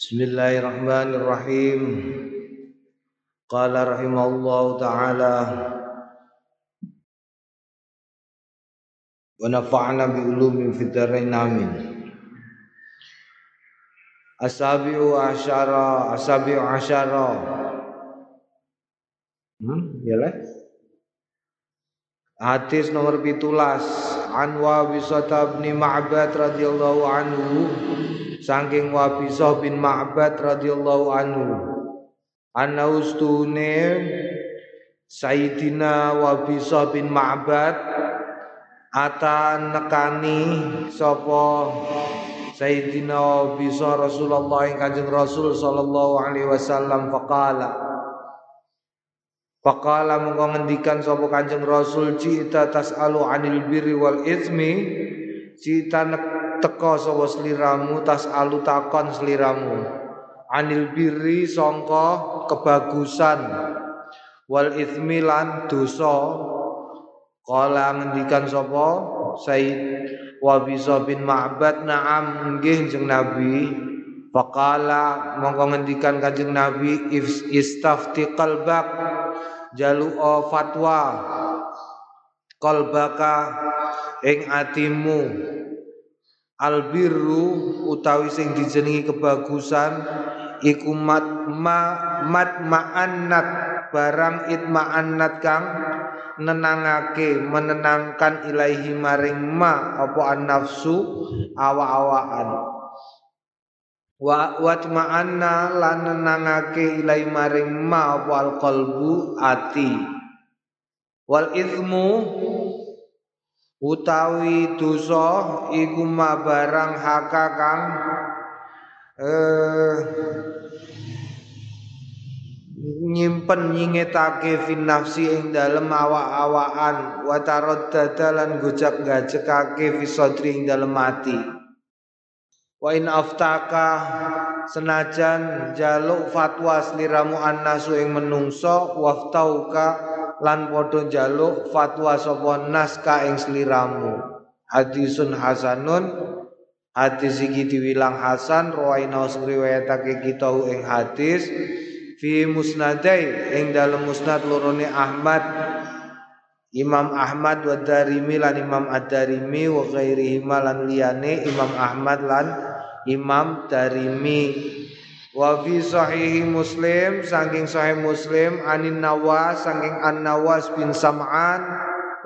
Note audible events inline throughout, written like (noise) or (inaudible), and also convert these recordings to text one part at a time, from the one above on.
Bismillahirrahmanirrahim. Qala rahimahullahu taala wa nafa'na bi ulumin fid dharain amin. Asabi'u asyara, asabi'u asyara. Hmm, ya lah. Hadis nomor pitulas Anwa Wisata bin Ma'bad radhiyallahu anhu saking Wabisah bin Ma'bad radhiyallahu anhu. Anna ustune Sayyidina Wabisah bin Ma'bad ata nekani sapa Sayyidina Wabisah Rasulullah yang Kanjeng Rasul sallallahu alaihi wasallam faqala. Faqala mongko ngendikan sapa Kanjeng Rasul cita tasalu anil birri wal itsmi cita teka sapa sliramu tasalu takon sliramu. Anil birri sangka kebagusan. Wal itsmi lan dosa. Kala ngendikan sapa? Said. Wabisa bin Ma'bad na'am nggih jeng Nabi. Faqala mongko ngendikan Kanjeng Nabi istafti qalbak jalu'a fatwa. Qalbaka ing atimu albirru utawi sing dijenengi kebagusan iku mat ma mat ma'annat barang itma'annat kang nenangake menenangkan ilaihi maring ma apa an nafsu awa-awaan wa watma'anna lan nenangake ilai maring ma wal qalbu ati. Wal izmu utawi dosa iku barang haka kang eh nyimpen nyingetake fin nafsi ing dalem awak-awakan. Wa taraddada lan gojak-gajekake fi sadri ing dalem ati. Wa in aftaka senajan jaluk fatwa sliramu annasu ing menungso waftauka lan padha jaluk fatwa sapa nas ka ing sliramu. Hadisun hasanun hadis iki diwilang hasan rawaina riwayatake kita ing hadis fi musnadai ing dalam musnad lorone Ahmad Imam Ahmad wa Darimi lan Imam Ad-Darimi wa ghairihi lan liyane Imam Ahmad lan Imam Darimi wa fi sahih Muslim saking sahih Muslim anin Nawas saking An Nawas bin Sam'an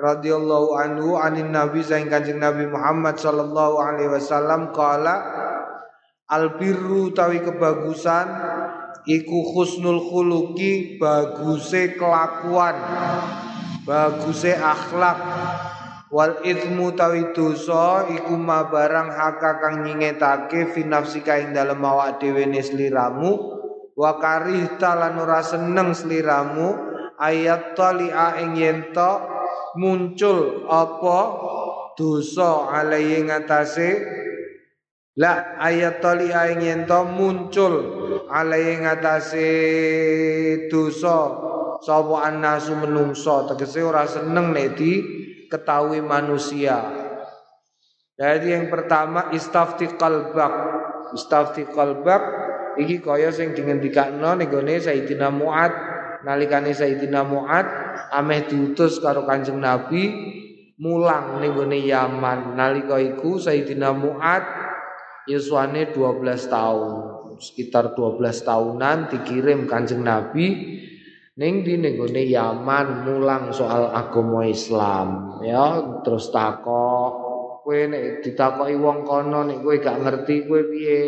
radhiyallahu anhu anin Nabi saking Kanjeng Nabi Muhammad sallallahu alaihi wasallam qala al birru tawi kebagusan iku husnul khuluqi baguse kelakuan baguse akhlak wal ithmu tawi dosa iku ma barang haka kang nyingetake fi nafsika ing dalem awak dhewe sliramu. Wa karihta lan ora seneng sliramu. Ayat talia ing yento muncul apa? Dosa alai ngatasé La ayat tali ing yento muncul alai ngatasé dosa. Sapa annasu menungso tegese ora seneng nek di ketahui manusia. Jadi yang pertama istafti qalbak. Istafti qalbak iki kaya sing dingendikakno ning gone Sayyidina Muad nalikane Sayyidina Muad ameh diutus karo Kanjeng Nabi mulang ning gone Yaman. Nalika iku Sayyidina Muad yuswane 12 tahun. Sekitar 12 tahunan dikirim Kanjeng Nabi Ning di nenggone Yaman mulang soal agama Islam ya terus takok. Kowe nek ditakoki wong kono nek kowe gak ngerti kowe piye?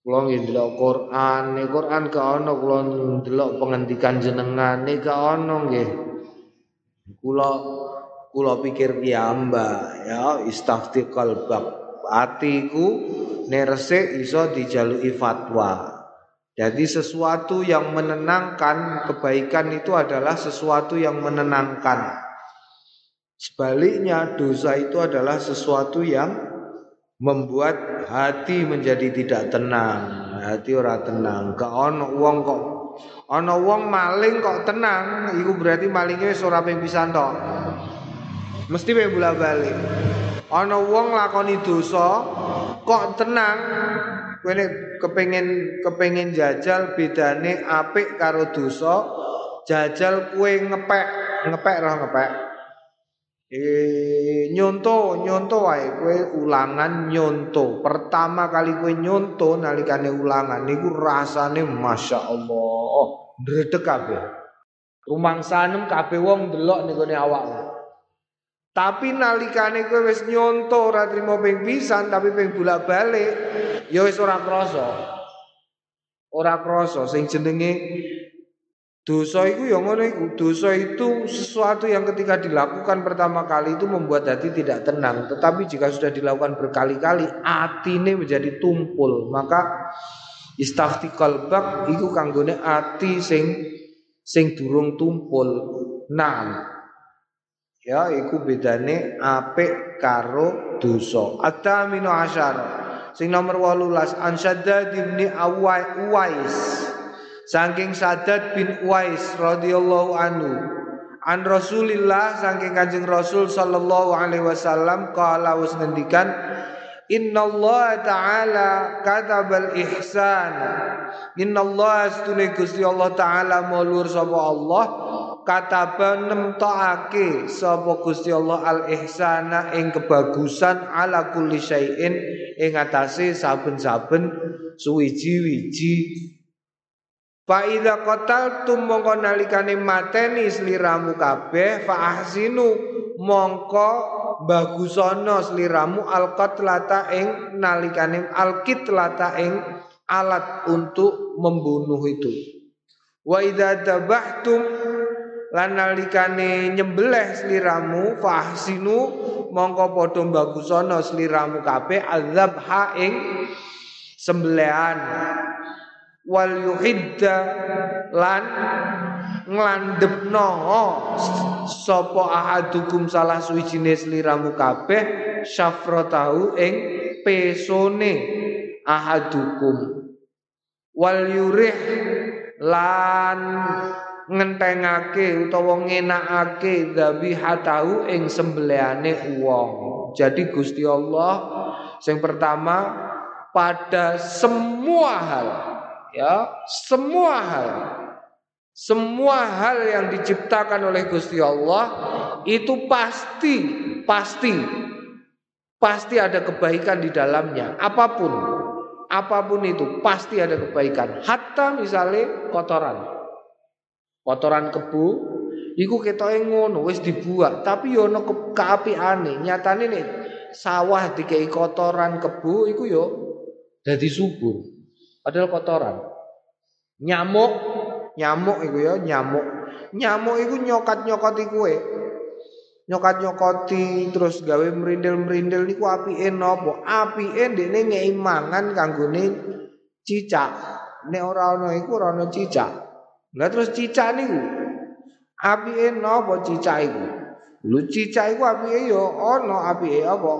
Kula nggih Quran. Nek Quran gak ono kula ndelok pengendikan jenengan. Nek gak ono nggih. Kula kula pikir piyamba ya. Istafti qalbak atiku nek resik iso dijaluki fatwa. Jadi sesuatu yang menenangkan kebaikan itu adalah sesuatu yang menenangkan. Sebaliknya dosa itu adalah sesuatu yang membuat hati menjadi tidak tenang. Hati ora tenang. Ke ono wong kok ono wong maling kok tenang, itu berarti malingnya wis ora ping pisan tok. Mesti ping bola balik. Ono wong lakoni dosa kok tenang, kowe nek kepengin kepengin jajal bedane apik karo dosa, jajal kue ngepek, ngepek roh ngepek. Eh nyonto, nyonto wae kowe ulangan nyonto. Pertama kali kowe nyonto nalikane ulangan niku rasane Masya Allah, ndredeg kabeh. Rumangsanem kabeh wong ndelok ning gone awakmu. Tapi nalikane kowe wis nyonto ora trimo ping pisan tapi ping bolak-balik ya wis ora krasa. Ora krasa sing jenenge dosa itu ya ngono iku. Dosa itu sesuatu yang ketika dilakukan pertama kali itu membuat hati tidak tenang, tetapi jika sudah dilakukan berkali-kali atine menjadi tumpul, maka istafti qalbak iku kanggone ati sing sing durung tumpul. Nah, Ya iku bedane apik karo dosa. At-taminu asyar. Sing nomor 18 An Shaddad bin Uwais. Saking Saddad bin Uwais radhiyallahu anhu. An Rasulillah saking Kanjeng Rasul sallallahu alaihi wasallam qala wis ngendikan Allah Ta'ala katabal ihsan Inna Allah astune Gusti Allah Ta'ala maulur sapa Allah kataba nemtokake sapa Gusti Allah al ihsana ing kebagusan ala kulli syai'in ing atase saben-saben suwiji-wiji Fa idza qataltum mongko nalikane mateni sliramu kabeh fa ahsinu mongko bagusana sliramu alqatlata ing nalikane alqitlata ing alat untuk membunuh itu. Wa idza dabahtum lan nalikane nyembelih sliramu fahsinu mongko padha bagusana sliramu kabeh azabha ing sembelihan wal yuhidda lan nglandepno sapa ahadukum salah suwijine sliramu kabeh syafratahu ing pesone ahadukum wal yurih lan ngentengake utawa ngenakake dzabihatahu ing sembelihane wong. Jadi Gusti Allah yang pertama pada semua hal ya, semua hal semua hal yang diciptakan oleh Gusti Allah itu pasti pasti pasti ada kebaikan di dalamnya. Apa pun apa pun itu pasti ada kebaikan. Hatta misalnya kotoran. Kotoran kebu iku ketoke ngono wis dibuat tapi yo ana kaapiane nyatane nek sawah dikei kotoran kebu iku yo dadi subur padahal kotoran nyamuk nyamuk iku yo nyamuk nyamuk iku nyokat-nyokoti kowe nyokat-nyokoti terus gawe merindel-merindel niku apike napa apike ndekne ngei mangan kanggone cicak nek ora ana iku ora cicak lah terus cicak niku apike napa cicak iku? Lu cicak iku apike ya ana apike apa?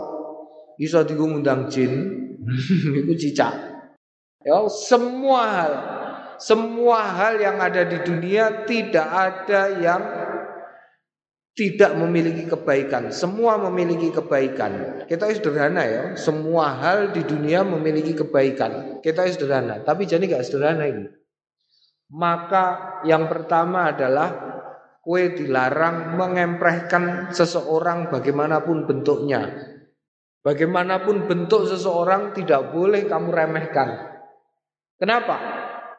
Iso digo ngundang jin. (laughs) iku cicak. Ya semua hal semua hal yang ada di dunia tidak ada yang tidak memiliki kebaikan. Semua memiliki kebaikan. Kita sederhana ya. Semua hal di dunia memiliki kebaikan. Kita sederhana. Tapi jadi gak sederhana ini. Maka yang pertama adalah kue dilarang mengemprehkan seseorang bagaimanapun bentuknya. Bagaimanapun bentuk seseorang tidak boleh kamu remehkan. Kenapa?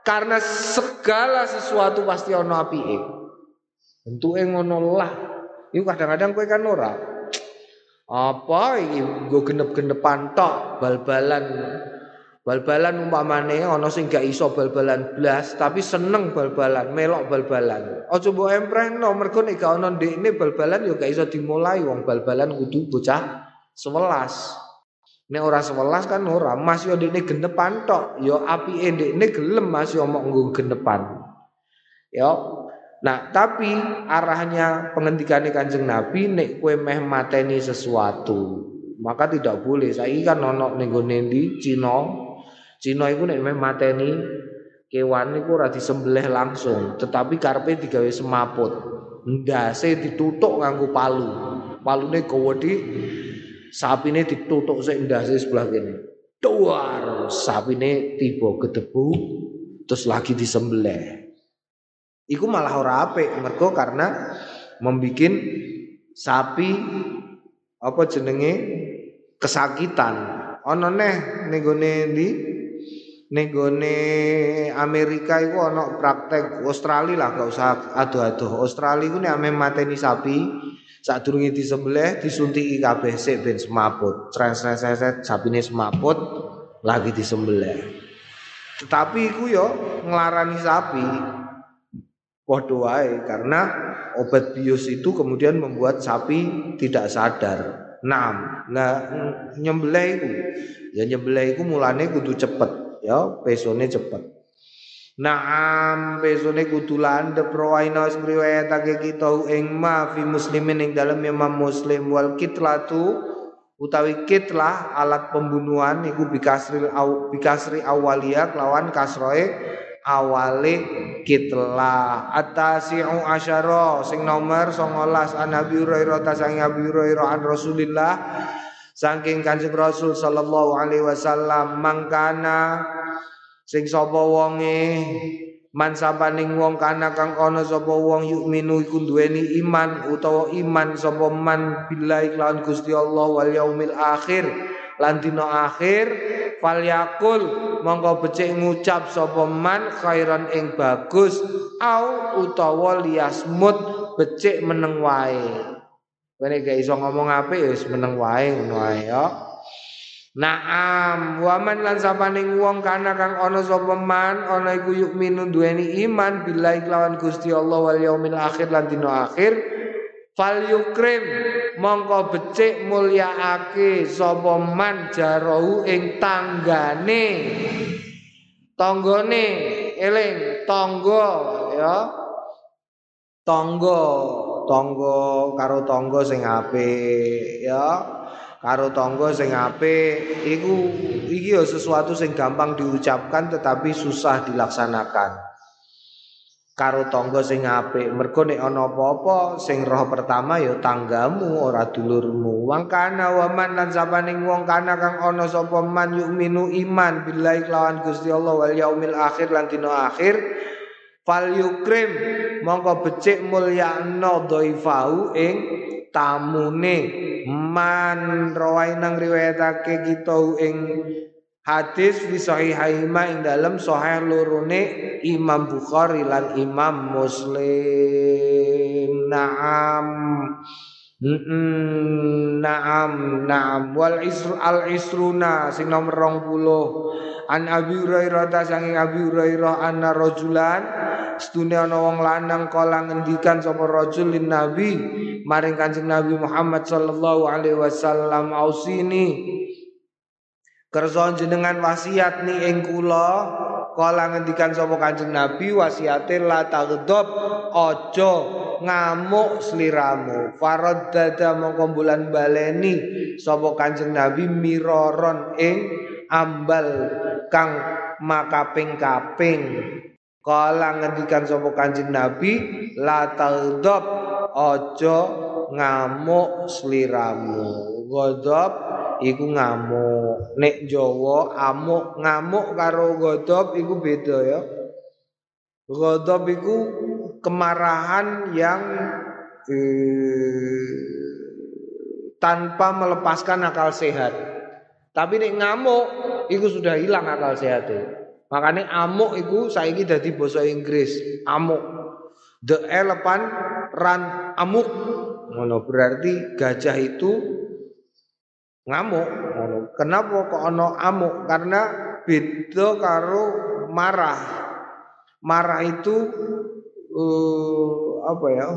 Karena segala sesuatu pasti ono apike. Bentuke ngono lah. Iku kadang-kadang kue kan ora. Apa iki nggo genep-genepan tok bal-balan Bal-balan umpamane ana sing gak iso bal-balan blas tapi seneng bal-balan, melok bal-balan. Aja mbok emprehno mergo nek gak ana ndekne bal-balan ya gak iso dimulai wong bal-balan kudu bocah 11. Nek ora 11 kan ora, Mas yo ndekne genepan tok, yo apike ndekne gelem Mas yo mok nggo genepan. Yo Nah, tapi arahnya pengendikannya Kanjeng Nabi nek kue meh mateni sesuatu, maka tidak boleh. Saya kan nonok ning di Cina, Cina iku nek mateni kewan niku ora disembelih langsung, tetapi karepe digawe semaput. Ndase ditutuk nganggo palu. Palune gowedi sapine ditutuk sik ndase sebelah kene. Duar sapine tiba kedebu terus lagi disembelih. Iku malah ora apik mergo karena membikin sapi apa jenenge kesakitan. Ono neh ning di Nenggone Amerika itu ono praktek Australia lah gak usah aduh-aduh. Australia itu nek ame mateni sapi sadurunge disembelih disuntik kabeh sik ben semaput. Sres-sres sapine semaput lagi disembelih. Tetapi iku yo ngelarani sapi padha wae karena obat bius itu kemudian membuat sapi tidak sadar. Nah, nah nyembelih ya nyembelih itu mulane kudu cepet ya pesone cepet Naam pesone kudu landhep rawaina riwayatake kita ing ma fi muslimin ing dalem Imam Muslim. Wal kitlatu utawi kitlah alat pembunuhan iku bikasri aw, bikasri awalia lawan kasroe awale kitlah. Atasi'u asyara sing nomor 19 an Nabi Hurairah ta sang Nabi Hurairah an Rasulillah saking Kanjeng Rasul sallallahu alaihi wasallam mangkana sing sapa wonge? Man sapaning wong kana kang ana sapa wong yukminu iku duweni iman utawa iman sapa man billahi lawan Gusti Allah wal yaumil akhir. Lan dina akhir falyakul mongko becik ngucap sapa man khairan ing bagus au utawa liasmut becik meneng wae. Kene gak iso ngomong apik ya wis meneng wae ngono wae ya Naam waman lan sapaning wong kana kang ana sapa man ana iku yuk minu duweni iman billahi lawan Gusti Allah wal yaumil akhir lan akhir. Fal yukrim mongko becik mulyaake sapa man jarau ing tanggane. Tanggane eling tangga ya. Tangga tangga karo tangga sing apik ya karo tonggo sing apik iku iki ya sesuatu sing gampang diucapkan tetapi susah dilaksanakan. Karo tonggo sing apik mergo nek ana apa-apa sing roh pertama ya tanggamu ora dulurmu. Wong kana wa man lan sabaning wong kana kang ana sapa man yukminu iman billahi lawan Gusti Allah wal yaumil akhir lan dina akhir fal yukrim mongko becik mulyakno dhaifahu ing tamune man rawai nang riwayatake kita ing hadis fi sahihaima ing dalam sahih Imam Bukhari lan Imam Muslim. Naam. Mm naam naam. Wal isru al isruna sing nomor 20 an Abi Hurairah ta sanging Abi Hurairah anna rajulan setune ana wong lanang kala ngendikan sapa rajul lin nabi maring Kanjeng Nabi Muhammad sallallahu alaihi wasallam ausini kersa jenengan wasiat ni ing kula. Kala ngendikan sapa Kanjeng Nabi wasiate la taghdab aja ngamuk sliramu. Faraddada mongko bulan baleni sapa Kanjeng Nabi miroron ing ambal kang makaping-kaping kala ngendikan sapa Kanjeng Nabi la taghdab aja ngamuk sliramu ghadab iku ngamuk. Nek Jawa amuk ngamuk karo godop iku beda ya. Godop iku kemarahan yang eh, tanpa melepaskan akal sehat. Tapi nek ngamuk iku sudah hilang akal sehatnya. Makanya amuk iku saiki dadi basa Inggris, amuk. The elephant run amuk. Ngono berarti gajah itu ngamuk. Kenapa kok ana amuk? Karena beda karo marah. Marah itu uh, apa ya?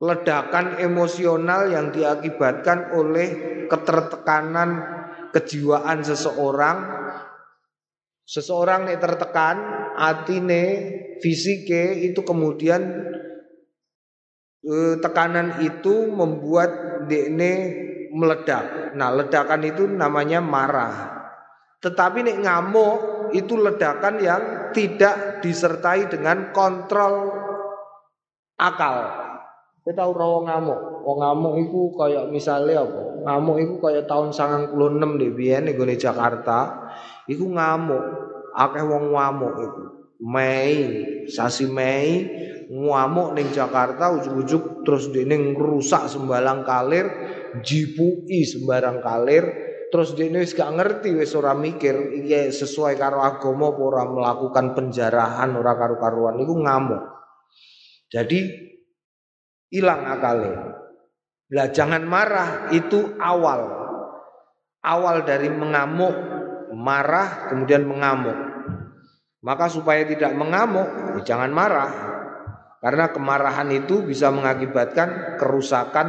Ledakan emosional yang diakibatkan oleh ketertekanan kejiwaan seseorang seseorang yang tertekan atine fisike itu kemudian uh, tekanan itu membuat dekne meledak. Nah, ledakan itu namanya marah. Tetapi nek ngamuk itu ledakan yang tidak disertai dengan kontrol akal. Kita tahu rawa ngamuk. Wong ngamuk itu kayak misalnya apa? Ngamuk itu kayak tahun 96 deh biyen ning Jakarta. Iku ngamuk. Akeh wong ngamuk iku. Mei sasi Mei ngamuk ning Jakarta ujug-ujug terus dene ngrusak sembarang kalir jipui sembarang kalir terus dene wis gak ngerti wis ora mikir iki sesuai karo agama apa ora melakukan penjarahan ora karo-karuan iku ngamuk. Jadi hilang akalnya lah jangan marah itu awal. Awal dari mengamuk marah kemudian mengamuk maka supaya tidak mengamuk, ya jangan marah. Karena kemarahan itu bisa mengakibatkan kerusakan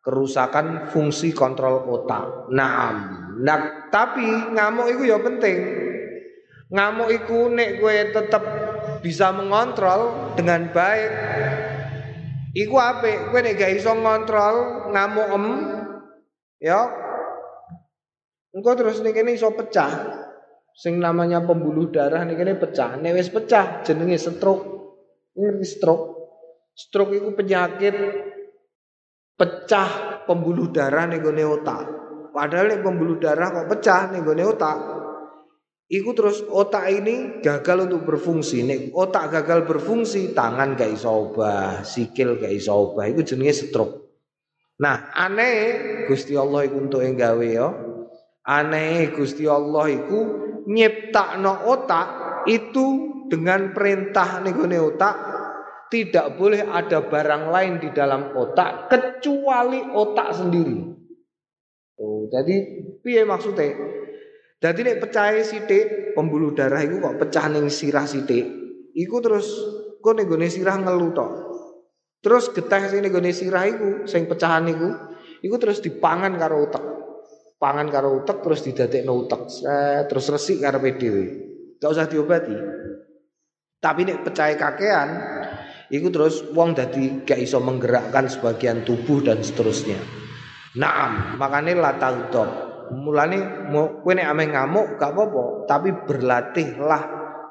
kerusakan fungsi kontrol otak. Nah, nah tapi ngamuk itu ya penting. Ngamuk itu nek gue tetap bisa mengontrol dengan baik. Iku apa? Gue nek gak iso ngontrol ngamuk em, ya, engkau terus nih kene iso pecah. Sing namanya pembuluh darah nih kene pecah. Nek wis pecah jenenge stroke. Ini stroke. Stroke itu penyakit pecah pembuluh darah nih gone otak. Padahal nih pembuluh darah kok pecah nih gone otak. Iku terus otak ini gagal untuk berfungsi. Nek otak gagal berfungsi, tangan gak iso obah, sikil gak iso obah. Iku jenenge stroke. Nah, aneh Gusti Allah iku untuk yang gawe ya. Aneh Gusti Allah iku nyiptakno otak itu dengan perintah negone otak tidak boleh ada barang lain di dalam otak kecuali otak sendiri. Oh, jadi piye maksudnya? Jadi nek pecah sithik pembuluh darah itu kok pecah ning sirah sithik, iku terus kok ning sirah ngelu tok. Terus getah sing ning sirah iku sing pecahan iku, iku terus dipangan karo otak pangan karo utek terus didadekno utek terus resik karepe dhewe gak usah diobati tapi nek percaya kakean iku terus wong dadi gak iso menggerakkan sebagian tubuh dan seterusnya Naam, makane la taudab. Mulane kowe nek ame ngamuk gak apa-apa, tapi berlatihlah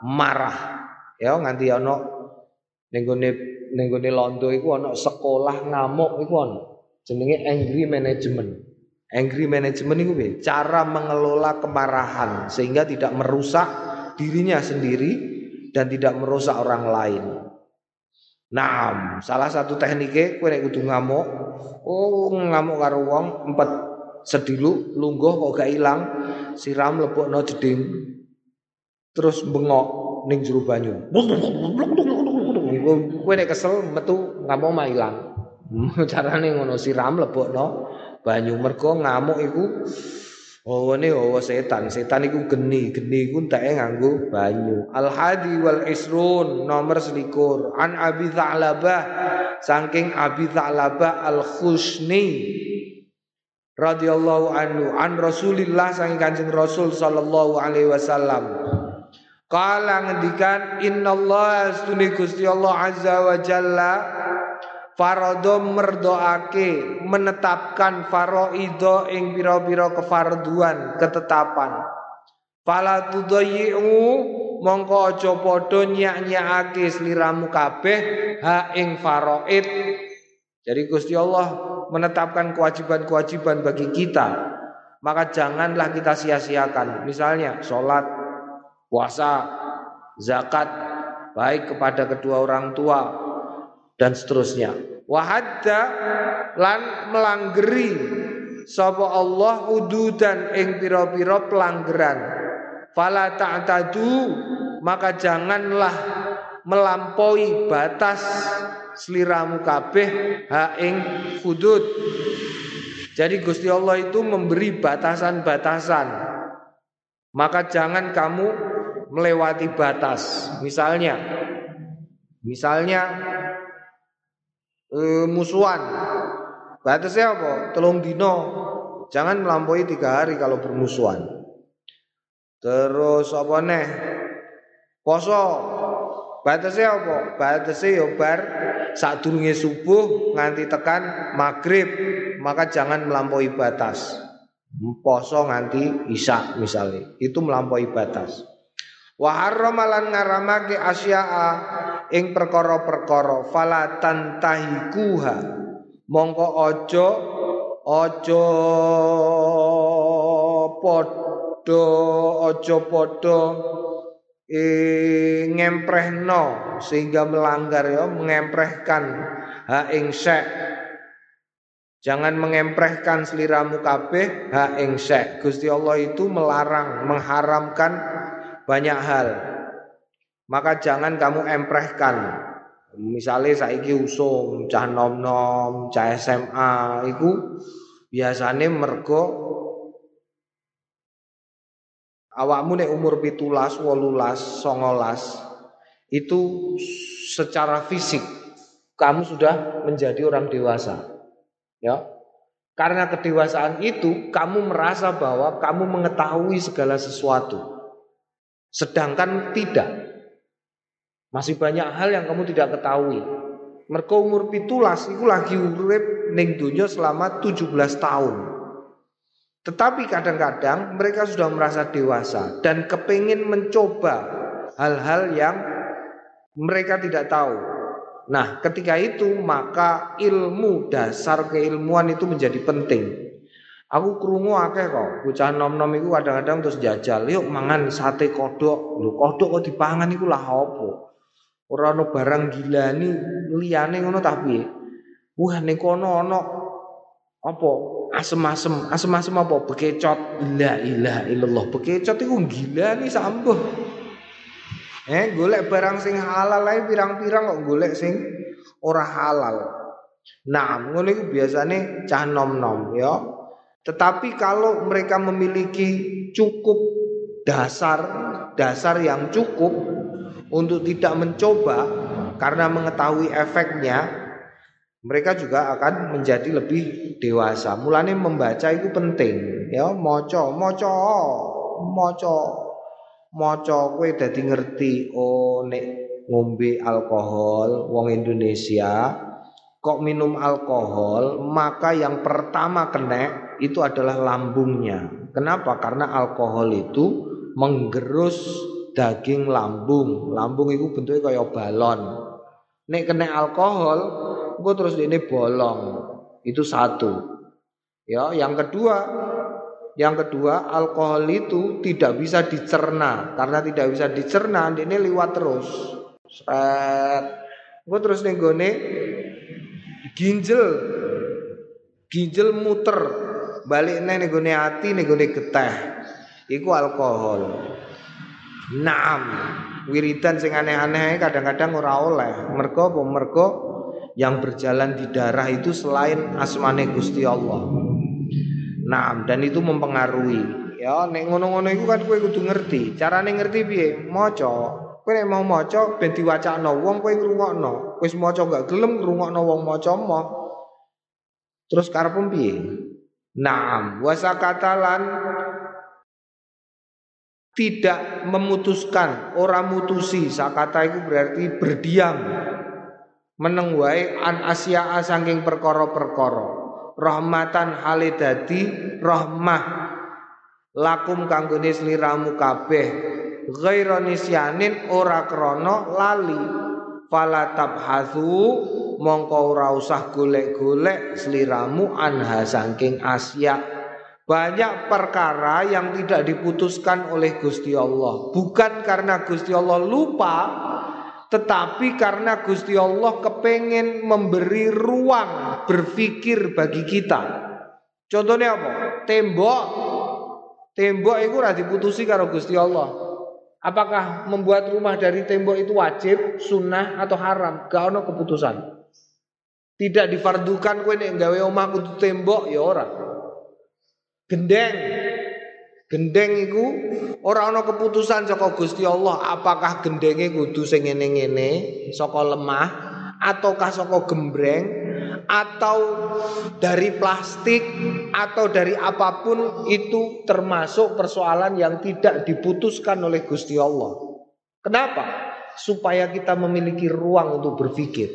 marah. Ya nganti ana ning gone ning londo iku ana sekolah ngamuk iku ana. Jenenge angry management. Angry management itu cara mengelola kemarahan sehingga tidak merusak dirinya sendiri dan tidak merusak orang lain. Nah, salah satu tekniknya kue nek kudu ngamuk, oh ngamuk karo wong empat sedilu lungguh kok gak ilang, siram no jeding. Terus bengok ning jero banyu. Kue nek kesel metu ngamuk mah ilang. (laughs) Carane ngono siram no banyu mergo ngamuk iku hawane hawa setan. Setan iku geni, geni iku enteke nganggo banyu. Al hadi wal isrun nomor selikur. An Abi Tha'labah saking Abi Tha'labah Al Khusni radhiyallahu anhu an Rasulillah saking Kanjeng Rasul sallallahu alaihi wasallam. Kala ngendikan innallaha astuni Gusti Allah azza wa jalla Farodo merdoake menetapkan faroido ing biro-biro kefarduan ketetapan. Fala tudayyi'u mongko aja nyak-nyakake sliramu kabeh ha ing faroid. Jadi Gusti Allah menetapkan kewajiban-kewajiban bagi kita. Maka janganlah kita sia-siakan. Misalnya sholat, puasa, zakat, baik kepada kedua orang tua, dan seterusnya. Wahadda lan melanggeri sapa Allah ududan ing pira-pira pelanggaran. Fala ta'tadu maka janganlah melampaui batas seliramu kabeh ha ing hudud. Jadi Gusti Allah itu memberi batasan-batasan. Maka jangan kamu melewati batas. Misalnya misalnya e, musuhan. Batasnya apa? Telung dino. Jangan melampaui tiga hari kalau bermusuhan. Terus apa nih? Poso. Batasnya apa? Batasnya ya bar sadurunge subuh nganti tekan maghrib. Maka jangan melampaui batas. Poso nganti isya misalnya. Itu melampaui batas. Wa harramalan ngaramake asya'a ing perkara-perkara fala tantahikuha. Mongko aja aja pod padha aja padha e, ngemprehno sehingga melanggar ya mengemprehkan ha ing Jangan mengemprehkan seliramu kabeh ha ing Gusti Allah itu melarang, mengharamkan banyak hal. Maka jangan kamu emprehkan. Misalnya saiki usung cah nom-nom, cah SMA itu biasanya mergo awakmu nek umur pitulas, wolulas, songolas itu secara fisik kamu sudah menjadi orang dewasa. Ya. Karena kedewasaan itu kamu merasa bahwa kamu mengetahui segala sesuatu. Sedangkan tidak. Masih banyak hal yang kamu tidak ketahui. Mereka umur pitulas itu lagi urip ning dunia selama 17 tahun. Tetapi kadang-kadang mereka sudah merasa dewasa dan kepingin mencoba hal-hal yang mereka tidak tahu. Nah, ketika itu maka ilmu dasar keilmuan itu menjadi penting. Aku krungu akeh kok, bocah nom-nom iku kadang-kadang terus jajal, yuk mangan sate kodok. Lho, kodok kok dipangan iku lah apa? Ora ono barang gilani liyane ngono ta piye? Wah, ning kono ono apa? Asem-asem, asem-asem apa? Bekecot. La ilaha illallah. Bekecot iku gilani sambuh. Eh, golek barang sing halal ae pirang-pirang kok golek sing ora halal. Nah, ngono iku biasane cah nom-nom ya. Tetapi kalau mereka memiliki cukup dasar dasar yang cukup untuk tidak mencoba karena mengetahui efeknya mereka juga akan menjadi lebih dewasa. Mulane membaca itu penting ya, moco, moco, moco maca kowe dadi ngerti oh nek ngombe alkohol wong Indonesia kok minum alkohol maka yang pertama kena itu adalah lambungnya. Kenapa? Karena alkohol itu menggerus daging lambung lambung itu bentuknya kayak balon nek kena alkohol gue terus ini bolong itu satu ya yang kedua yang kedua, alkohol itu tidak bisa dicerna. Karena tidak bisa dicerna, ini lewat terus. Seret. Gue terus nenggone ginjel. Ginjel muter. Balik nih nenggone hati, nenggone geteh. Iku alkohol. Naam. Wiridan sing aneh-aneh kadang-kadang ora oleh. Mergo apa? Mergo yang berjalan di darah itu selain asmane Gusti Allah. Nah, dan itu mempengaruhi. Ya, nek ngono-ngono iku kan kowe kudu ngerti. Carane ngerti piye? Maca. Kowe nek mau maca ben diwacakno wong kowe ngrungokno. Wis maca gak gelem ngrungokno wong maca moh. Terus karepmu piye? Naam, wasakatalan tidak memutuskan, orang mutusi. Sakata itu berarti berdiam. Meneng an asya'a saking perkara-perkara. Rahmatan halidadi rahmah. Lakum kanggone sliramu kabeh. Ghaira nisyanin ora krana lali. Fala tabhatsu mongko ora usah golek-golek sliramu anha saking asya banyak perkara yang tidak diputuskan oleh Gusti Allah bukan karena Gusti Allah lupa tetapi karena Gusti Allah kepengen memberi ruang berpikir bagi kita. Contohnya apa? Tembok. Tembok itu ora diputusi karo Gusti Allah. Apakah membuat rumah dari tembok itu wajib, sunnah atau haram? Gak ono keputusan. Tidak difardukan kowe nek gawe omah kudu tembok ya ora. Gendeng Gendeng iku ora ana keputusan saka Gusti Allah apakah gendenge kudu sing ngene-ngene saka lemah ataukah saka gembreng atau dari plastik atau dari apa pun itu termasuk persoalan yang tidak diputuskan oleh Gusti Allah. Kenapa? Supaya kita memiliki ruang untuk berpikir.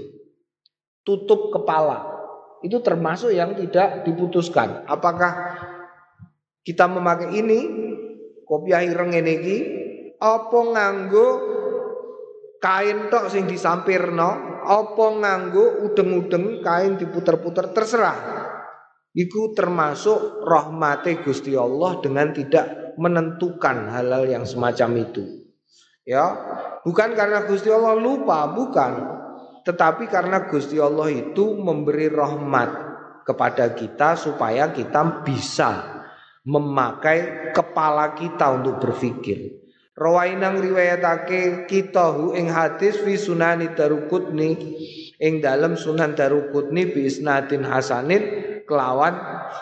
Tutup kepala. Itu termasuk yang tidak diputuskan. Apakah kita memakai ini kopiah ireng ini iki apa nganggo kain tok sing disampirno apa nganggo udeng-udeng kain diputer-puter terserah iku termasuk rahmate Gusti Allah dengan tidak menentukan hal-hal yang semacam itu. Ya, bukan karena Gusti Allah lupa, bukan. Tetapi karena Gusti Allah itu memberi rahmat kepada kita supaya kita bisa memakai kepala kita untuk berpikir. Rawainang riwayatake kita hu ing hadis fi sunani darukutni ing dalam sunan darukutni bi isnadin hasanin kelawan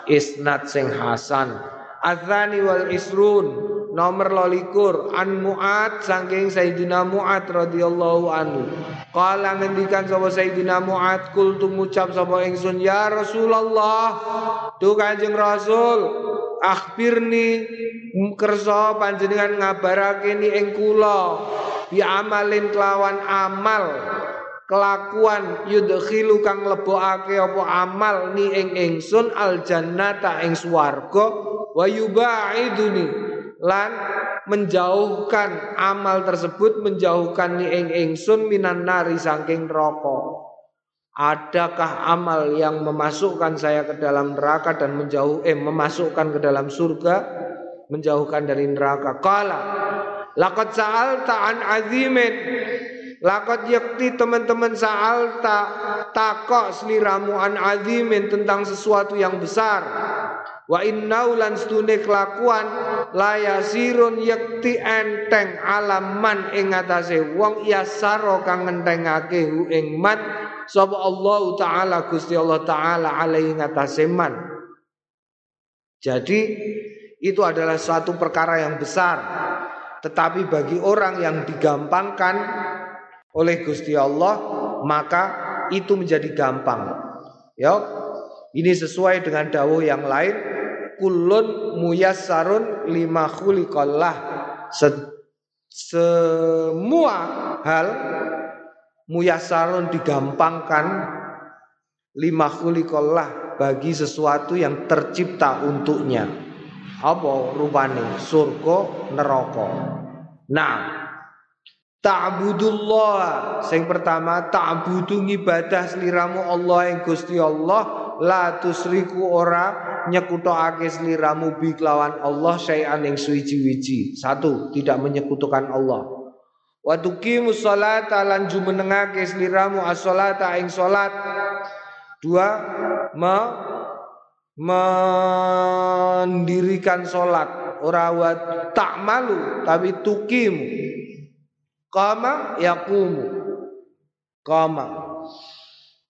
isnad sing hasan. Adzani wal isrun nomor lolikur an Mu'ad saking Sayyidina Mu'ad radhiyallahu anhu. Kala ngendikan sapa Sayyidina Mu'ad kul ngucap sapa ingsun ya Rasulullah. Tu Kanjeng Rasul akhbirni kersa panjenengan ngabarake ni ing kula. Bi amalin kelawan amal. Kelakuan yudkhilu kang lebokake apa amal ni ing ingsun al jannata ing swarga. Wa yubaiduni. Lan menjauhkan amal tersebut menjauhkan ni ing ingsun minan nari saking neraka Adakah amal yang memasukkan saya ke dalam neraka dan menjauh eh memasukkan ke dalam surga menjauhkan dari neraka? Kala laqad sa'alta an azimin Lakot yakti teman-teman sa'alta takok seliramu an azimin tentang sesuatu yang besar. Wa innau lan stune kelakuan layasirun yakti enteng alaman ing atase wong yasaro kang ngentengake hu ing man sapa Allah taala Gusti Allah taala alaihi ngatase man. Jadi itu adalah suatu perkara yang besar. Tetapi bagi orang yang digampangkan oleh Gusti Allah maka itu menjadi gampang ya ini sesuai dengan dawuh yang lain kulun muyassarun lima khuliqallah Se semua hal muyassarun digampangkan lima khuliqallah bagi sesuatu yang tercipta untuknya. Apa rupane? Surga neraka. Nah Ta'budullah. Sing pertama ta'budu ibadah seliramu Allah yang Gusti Allah. La tusriku ora nyekutokake seliramu bi Allah syai'an yang suwiji-wiji. Satu, tidak menyekutukan Allah. Wa tuqimus sholata lan jumenengake seliramu as-sholata ing salat. Dua, me mendirikan salat. Ora wa tak malu tapi tukimu Kama yakumu. Kama.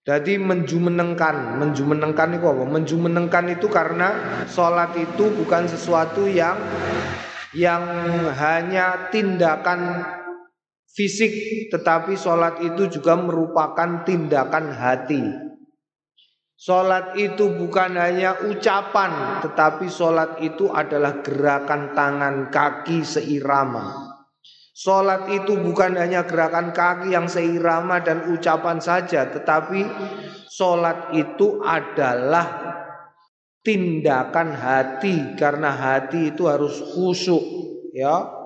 Jadi menjumenengkan, menjumenengkan itu apa? Menjumenengkan itu karena sholat itu bukan sesuatu yang yang hanya tindakan fisik, tetapi sholat itu juga merupakan tindakan hati. Sholat itu bukan hanya ucapan, tetapi sholat itu adalah gerakan tangan kaki seirama. Sholat itu bukan hanya gerakan kaki yang seirama dan ucapan saja, tetapi sholat itu adalah tindakan hati karena hati itu harus khusyuk, ya,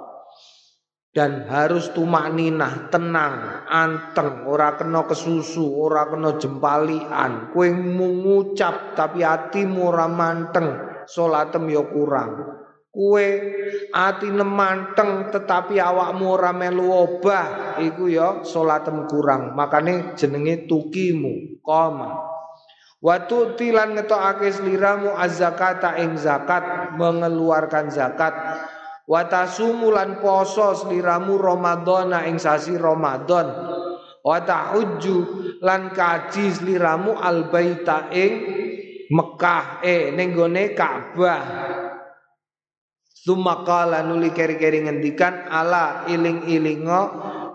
dan harus tumak ninah, tenang, anteng, ora kena kesusu, ora kena jempalian, kue mengucap tapi hatimu ora manteng, sholatem ya kurang. Kue ati nemanteng tetapi awakmu ora melu obah iku ya salatem kurang. Makane jenenge tukimu koma. Watu tilan ngetokake sliramu az-zakata ing zakat mengeluarkan zakat. Watasumulan poso sliramu Ramadhana ing sasi Ramadan. Watahujju lan kaji sliramu albaita ing Mekah eh ning Ka'bah. Sumakala nuli keri-keri ngendikan ala iling-ilingo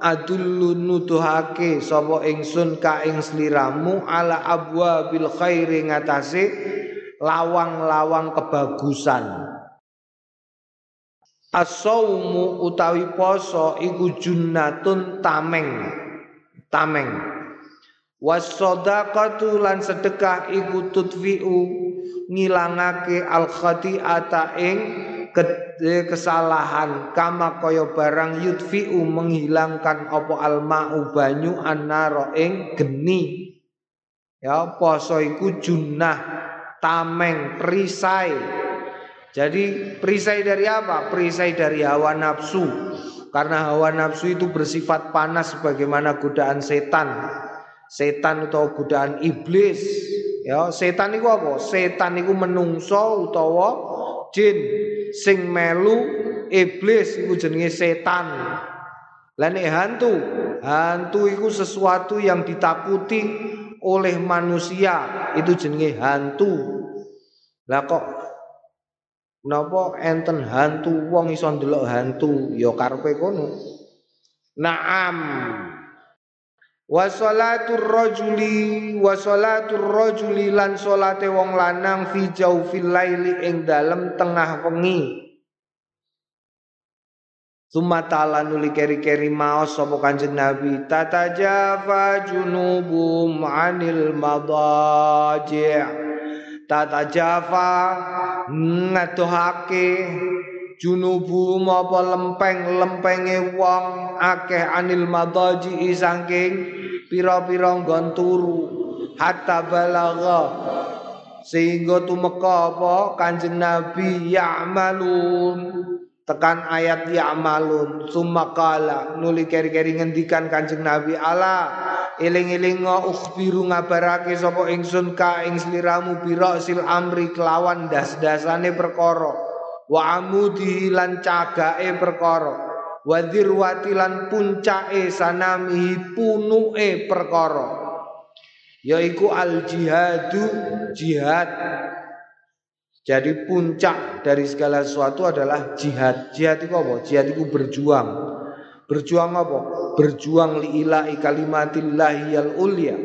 adullu nuduhake sapa ingsun ka ing sliramu ala abwa bil khairi ngatasi lawang-lawang kebagusan. Asaumu utawi poso iku junnatun tameng. Tameng. Wasodaqatu lan sedekah iku tutfi'u ngilangake al khati'ata ing kesalahan kama kaya barang yudfi'u menghilangkan apa alma'u banyu annaro ing geni ya poso iku junah tameng perisai Jadi perisai dari apa? Perisai dari hawa nafsu. Karena hawa nafsu itu bersifat panas sebagaimana godaan setan. Setan atau godaan iblis. Ya, setan itu apa? Setan itu menungso utawa jin sing melu iblis iku jenenge setan. Lah hantu, hantu itu sesuatu yang ditakuti oleh manusia, itu jenenge hantu. Lah kok Napa enten hantu wong iso ndelok hantu ya karepe kono. Naam. Wa sholatur rajuli wa sholatur rajuli lan salate wong lanang fi jaufil laili ing dalem tengah wengi. Ta'ala nuli keri-keri maos sapa Kanjeng Nabi tatajafa junubum anil madaji' tata jafa ngadohake junubu apa lempeng-lempenge wong akeh anil madaji saking pira-pira nggon hatta balagha sehingga tumeka apa? Kanjeng Nabi ya'malun. Tekan ayat ya'malun. Summa qala nuli keri-keri ngendikan Kanjeng Nabi ala eling-eling ukhbiru ngabarake sapa ingsun ka ing sliramu bira sil amri kelawan das-dasane perkara wa amudi lan cagake perkara wa dirwati lan puncake sanamihi punuke perkara yaiku al jihadu jihad jadi puncak dari segala sesuatu adalah jihad. Jihad itu apa? Jihad itu berjuang. Berjuang apa? Berjuang liilahi kalimatillah yang ulia.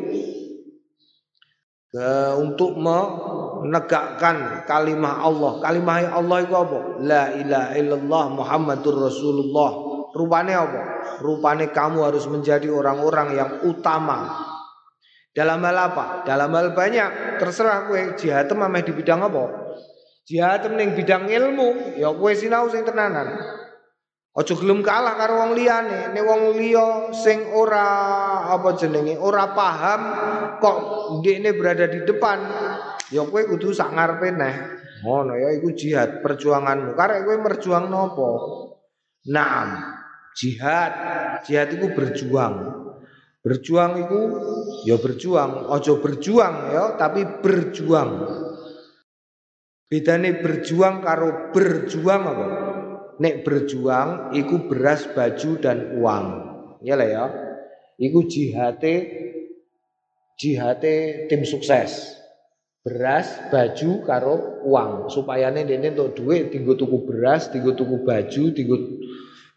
Ke, untuk menegakkan kalimah Allah. Kalimah Allah itu apa? La ilaha illallah Muhammadur Rasulullah. Rupanya apa? Rupanya kamu harus menjadi orang-orang yang utama. Dalam hal apa? Dalam hal banyak. Terserah kue jihad mameh di bidang apa? Jihad ning bidang ilmu, ya kue sinau sing tenanan. Ojo gelem kalah karo wong liyane. Nek wong liya sing ora apa jenenge, ora paham kok ndekne berada di depan, ya kowe kudu sak ngarepe neh. Ngono ya iku jihad perjuanganmu. Karek kowe merjuang nopo? Naam. Jihad. Jihad itu berjuang. Berjuang itu ya berjuang, ojo berjuang ya, tapi berjuang. Bedane berjuang karo berjuang apa? Nek berjuang iku beras baju dan uang. Ya lah ya. Iku jihate jihate tim sukses. Beras baju karo uang. Supaya nih dene untuk duit tinggal tuku beras tinggal tuku baju tinggal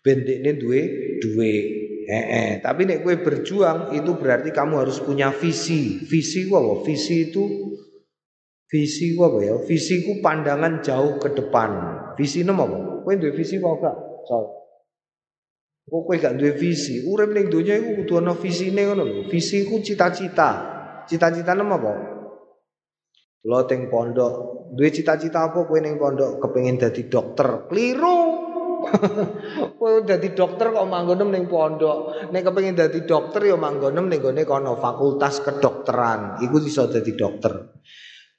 bendekne duwe duit. Eh, eh. tapi nek gue berjuang itu berarti kamu harus punya visi. Visi apa? Visi itu visi apa ya? Visi ku pandangan jauh ke depan. Visi apa Kowe duwe visi apa gak? Sol. Kok kowe gak duwe visi? Urip ning donya iku kudu ana visine ngono lho. Visi ku cita-cita. Cita-citane apa? Lo teng pondok, duwe cita-cita apa kowe ning pondok kepengin dadi dokter? Keliru. (laughs) kowe dadi dokter kok manggonem ning pondok. Nek kepengin dadi dokter ya manggonem ning gone kono fakultas kedokteran. Iku iso dadi dokter.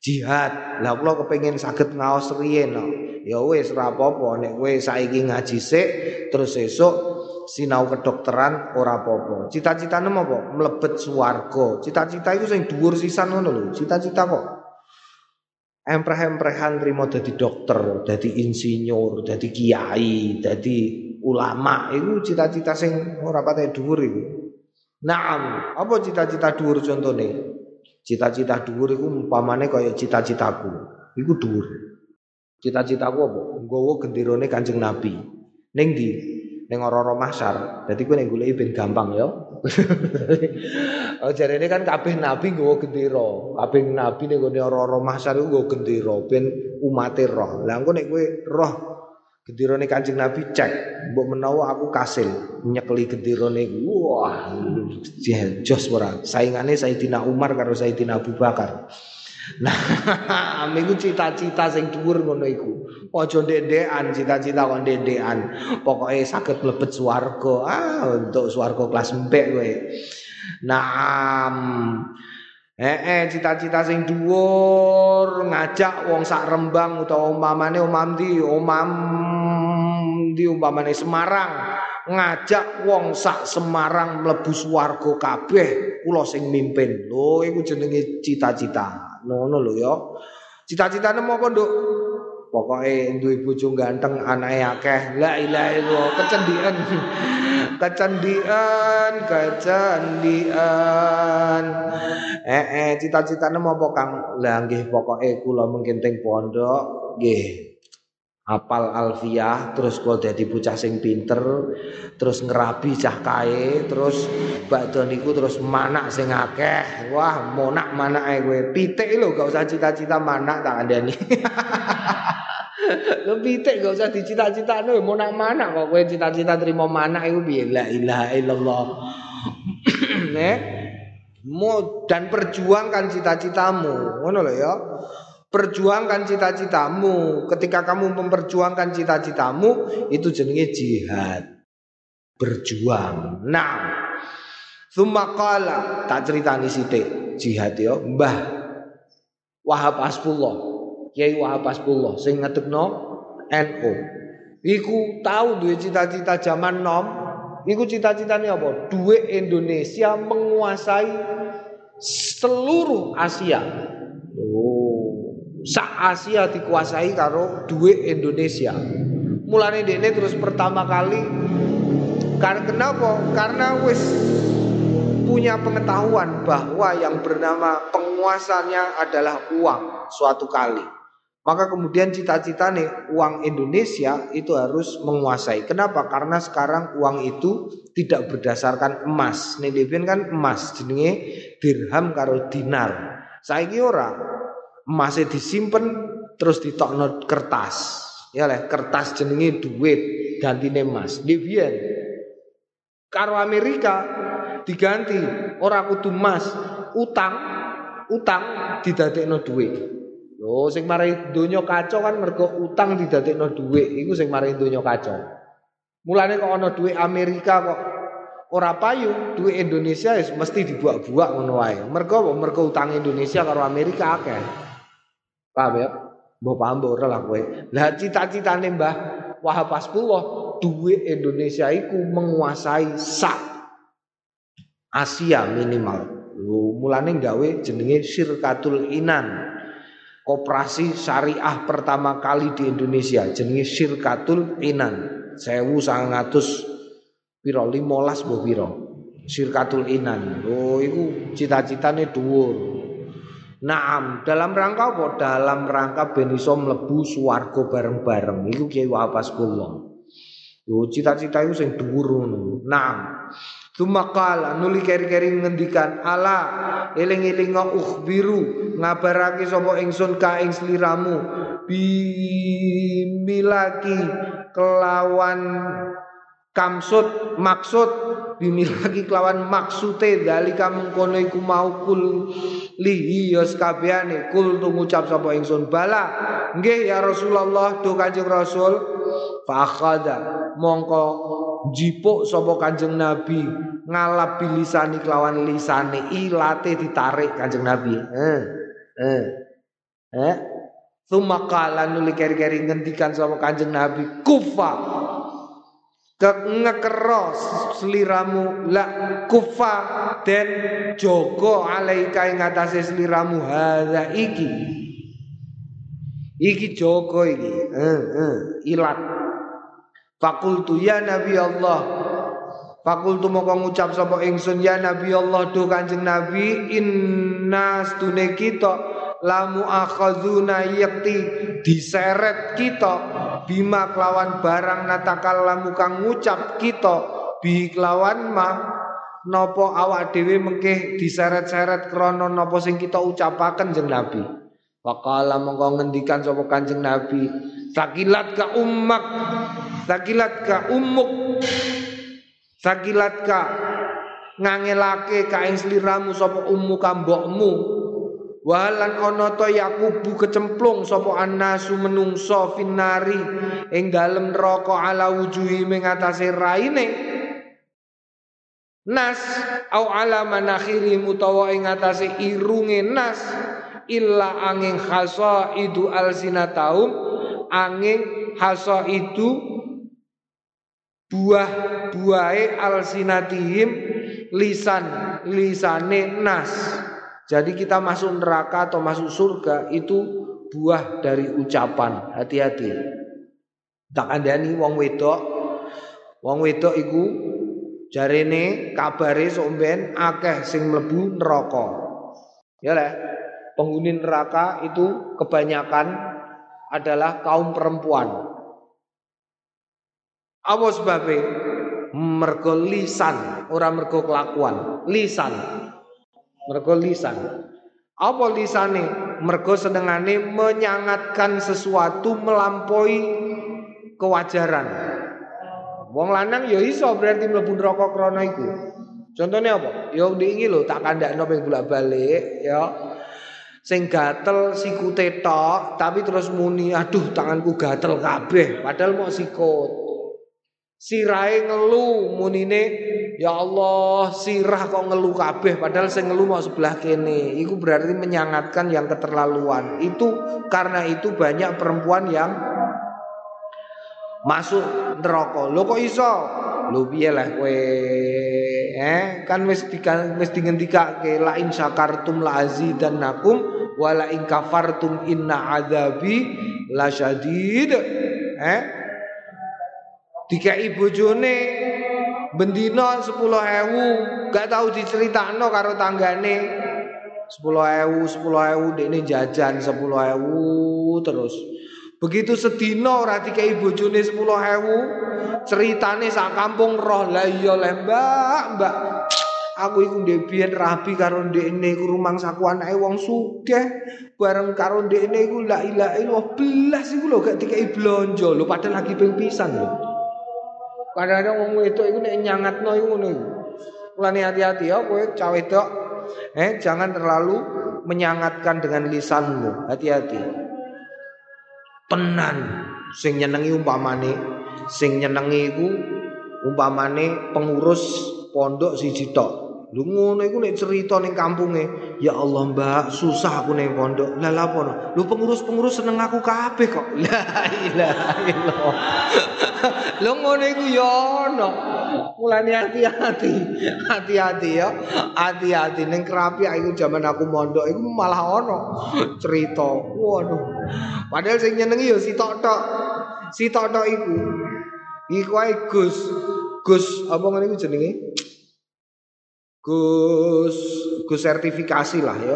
Jihad. Lah kula kepengin saged ngaos riyen ya wis ora apa-apa nek kowe saiki ngaji sik terus esuk sinau kedokteran ora apa-apa. Cita-citane apa? Mlebet swarga. Cita-cita iku sing dhuwur sisan ngono lho. Cita-cita kok empreh-emprehan trimo dadi dokter, dadi insinyur, dadi kiai, dadi ulama iku cita-cita sing ora pathe dhuwur iku. Naam, apa cita-cita dhuwur contone? Cita-cita dhuwur iku umpamane kaya cita-citaku. Iku dhuwur. Cita-citaku apa? Nggawa genderane Kanjeng Nabi. Ning ndi? Ning ora-ora mahsyar. Dadi kowe nek goleki ben gampang ya. (laughs) oh jarene kan kabeh nabi nggawa gendera. Kabeh nabi ning gone ora-ora mahsyar iku nggawa gendera ben umate roh. Lah engko nek kowe roh genderane Kanjeng Nabi cek, mbok menawa aku kasil nyekeli genderane wah jos ora. Saingane Sayyidina Umar karo Sayyidina Abu Bakar. Nah, (laughs) amiku cita-cita sing dhuwur ngono iku. Aja ndek-ndekan cita-cita kok ndek-ndekan. Pokoke saged mlebet swarga. Ah, untuk swarga kelas mbek kowe. Nah, Eh, eh cita-cita sing dhuwur ngajak wong sak Rembang utawa umpamane omam di omam di umpamane Semarang ngajak wong sak Semarang mlebu swarga kabeh kula sing mimpin. Lho iku jenenge cita-cita. Ngono lho ya. Cita-citane apa, Nduk? Pokoke duwe bojo ganteng, anake akeh. La ilaha illallah, kecendian. (laughs) kecendian, kecendian. Eh eh cita-citane apa Kang? Lah nggih pokoke kula mungkin teng pondok nggih apal alfiah terus kula dadi bocah sing pinter terus ngerabi cah kae terus bakdo niku terus manak sing akeh wah monak manake kowe pitik lho gak usah cita-cita manak tak andani (laughs) (laughs) Lho pitik gak usah dicita-citane monak manak kok kowe cita-cita trimo manak iku piye la ilaha illallah (coughs) nek mau dan perjuangkan cita-citamu ngono lho ya Perjuangkan cita-citamu. Ketika kamu memperjuangkan cita-citamu, itu jenenge jihad. Berjuang. Nah, Sumakala tak ceritani sithik jihad ya, Mbah Wahab Asbullah. Kiai Wahab Asbullah sing ngetekno NU. Iku tahu duwe cita-cita zaman nom. Iku cita-citane apa? Duwe Indonesia menguasai seluruh Asia. sak Asia dikuasai karo duit Indonesia. Mulane dekne terus pertama kali karena kenapa? Karena wis punya pengetahuan bahwa yang bernama penguasanya adalah uang suatu kali. Maka kemudian cita-cita nih uang Indonesia itu harus menguasai. Kenapa? Karena sekarang uang itu tidak berdasarkan emas. Nih kan emas jenenge dirham karo dinar. Saiki ora masih disimpan terus ditokno kertas. Ya leh, kertas jenenge duit gantine emas. Di karo Amerika diganti ora kudu emas, utang utang didadekno duit. Lho sing marai donya kacau kan mergo utang didadekno duit, iku sing marai donya kacau. Mulane kok ana duit Amerika kok ora payu, duit Indonesia mesti dibuak-buak ngono wae. Mergo mergo utang Indonesia karo Amerika akeh. Paham ya? Mbok paham mbok ora lah kowe. Lah cita-citane Mbah Wahab Asbullah duwe Indonesia iku menguasai sak Asia minimal. Lu mulane gawe jenenge Syirkatul Inan. Koperasi syariah pertama kali di Indonesia jenenge Syirkatul Inan. 1900 piro 15 mbok piro. Syirkatul Inan. Oh iku cita-citane dhuwur. Naam, dalam rangka apa? Dalam rangka ben iso mlebu swarga bareng-bareng. Iku Kiai Wahab Asbullah. Yo cita-cita iku sing dhuwur ngono. Naam. Tumakala nuli keri-keri ngendikan ala eling-eling ukhbiru? Ngabarake sapa ingsun ka ing sliramu? Bimilaki kelawan kamsud maksud. Bimilaki kelawan maksude dalika mengkono iku mau kul lihi ya kabehane. Kul ngucap sapa ingsun. Bala nggih ya Rasulullah do Kanjeng Rasul. Fa akhadha mongko jipuk sapa Kanjeng Nabi ngalap bilisani kelawan lisane ilate ditarik Kanjeng Nabi. Eh eh eh. Sumakala nuli keri-keri ngendikan sama kanjeng Nabi Kufa. Ngekeros seliramu la kufa dan jogo alaika ing atase seliramu. Hadza iki. Iki jogo iki. Eh, eh, ilat fakultu ya nabi Allah. Fakultu moko ngucap sapa ingsun ya nabi Allah do kanjeng nabi inna stune kita lamu akhazuna yakti diseret kita bima kelawan barang natakal lamu kang ngucap kita bi kelawan ma nopo awak dhewe mengke diseret-seret krana nopo sing kita ucapaken jeng Nabi Wakala mongko ngendikan sapa Kanjeng Nabi sakilat ka ummak sakilat ka ummuk sakilat ka ngangelake ka ing sliramu sapa ummu kambokmu Walan ana ta yakubu kecemplung sapa annasu menungso finari ing dalem neraka ala wujuhi ing atase raine. Nas au ala manakhiri mutawa ing atase irunge nas illa angin khasa idu alsinataum angin khasa itu buah buahe alsinatihim lisan lisane nas. Jadi kita masuk neraka atau masuk surga itu buah dari ucapan. Hati-hati. Tak andani wong wedok. Wong wedok iku Jarene kabare somben akeh sing mlebu neraka. Ya le, penghuni neraka itu kebanyakan adalah kaum perempuan. Apa sebabnya? Mergo lisan, ora mergo kelakuan. Lisan. Mergo lisan. Apa lisane? Mergo senengane menyangatkan sesuatu melampaui kewajaran. Wong lanang ya iso berarti mlebu neraka krana iku. Contohnya apa? Ya ndek lho tak kandakno ping bolak-balik ya. Sing gatel sikute tok tapi terus muni aduh tanganku gatel kabeh padahal mau sikut. Sirahe ngelu munine ya Allah sirah kok ngelu kabeh padahal sing ngelu mau sebelah kene. Iku berarti menyangatkan yang keterlaluan. Itu karena itu banyak perempuan yang masuk neraka. Lho kok iso? Lho piye lah kowe? Eh, kan wis dikan wis dingendikake la in syakartum la azidannakum wa la in kafartum inna adzabi lasyadid. Eh? Dikai bojone bendina 10.000 gak tahu diceritakno karo tanggane 10.000 10.000 dekne jajan 10.000 terus Begitu sedina ora dikai bojone 10.000, ceritane sak kampung roh. Lah iya Mbak, Mbak. Aku iku ndek biyen rabi karo ndekne iku rumangsaku anake wong sugih. Bareng karo ndekne iku la ilaha illallah belas iku lho gak dikai blonjo lho padahal lagi ping pisan lho. Kadang-kadang wong wedok iku nek nyangatno iku iku. Mulane hati-hati ya kowe cawe wedok. Eh jangan terlalu menyangatkan dengan lisanmu. Hati-hati tenan. Sing nyenengi umpamane sing nyenengi iku umpamane pengurus pondok siji tok Lu ngono iku nek cerita ning kampunge, ya Allah Mbak, susah aku ning pondok. Lah lha apa? Lu pengurus-pengurus seneng aku kabeh kok. (laughs) La ilaha. Lu ngono iku ya ono. Mulane hati-hati. Hati-hati ya. Hati-hati ning kerapi iku zaman aku mondok iku malah ono cerita. Waduh. Padahal sing nyenengi ya si tok-tok. Si tok-tok iku. Iku ae Gus. Gus apa ngene iku jenenge? Gus Gus sertifikasi lah ya.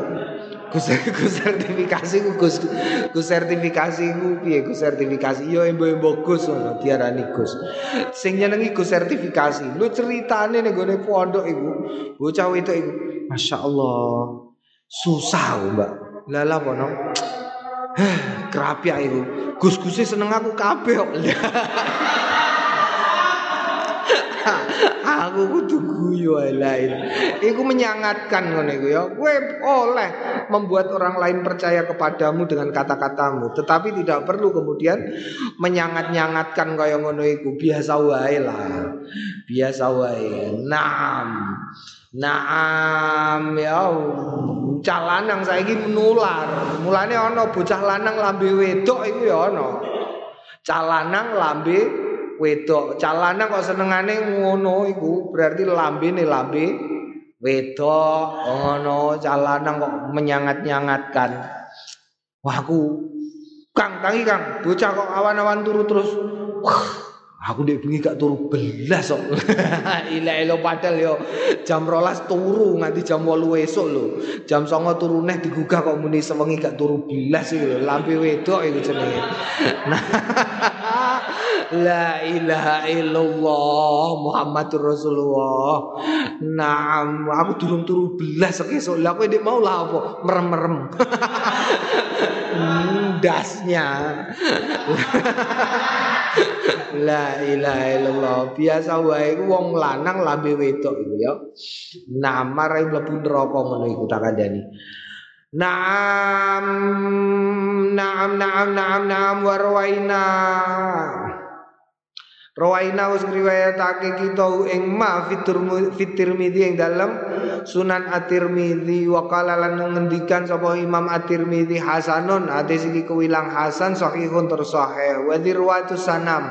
Gus (laughs) Gus sertifikasi Gus Gus sertifikasi ku piye Gus sertifikasi yo embo-embo Gus ngono diarani Gus. Sing nyenengi Gus sertifikasi. Lu ceritane ning gone pondok iku bocah wedok iku masyaallah susah Mbak. Lah lah kono. Kerapi iku. Gus-guse seneng aku kabeh kok. (laughs) aku kudu guyu lain. Iku menyangatkan ngono iku ya. Kowe oleh membuat orang lain percaya kepadamu dengan kata-katamu, tetapi tidak perlu kemudian menyangat-nyangatkan kaya ngono iku. Biasa wae lah. Biasa wae. Naam. Naam ya bocah lanang saiki menular. Mulane ana bocah lanang lambe wedok iku ya ana. Calanang lambe wedok. Calana kok senengane ngono iku berarti lambene lambe wedok. Ngono calana kok menyangat-nyangatkan. Wah aku Kang tangi Kang, bocah kok awan-awan turu terus. Wah, Aku dek bengi gak turu belas kok. (laughs) Ila ilo padahal yo jam rolas turu nganti jam 8 esuk lho. Jam 09 turu neh digugah kok muni sewengi gak turu belas iki lho. Lampe wedok iku jenenge. (laughs) Nah, La ilaha illallah Muhammadur Rasulullah. Naam, aku durung turu belas esuk. Lah kowe mau lah apa? Merem-merem. (laughs) dasnya. (laughs) La ilaha illallah. Biasa wae wong lanang lambe wedok iku ya. Namar mlebu neraka ngono iku tak kandhani. Naam naam naam naam naam warwaina. Rawaina us riwayatake kita ing ma fitur midi ing dalam Sunan At-Tirmidzi wa qala lan ngendikan sapa Imam At-Tirmidzi hasanun. Hadis iki kuwilang hasan sahihun terus sahih. Wa dirwatu sanam.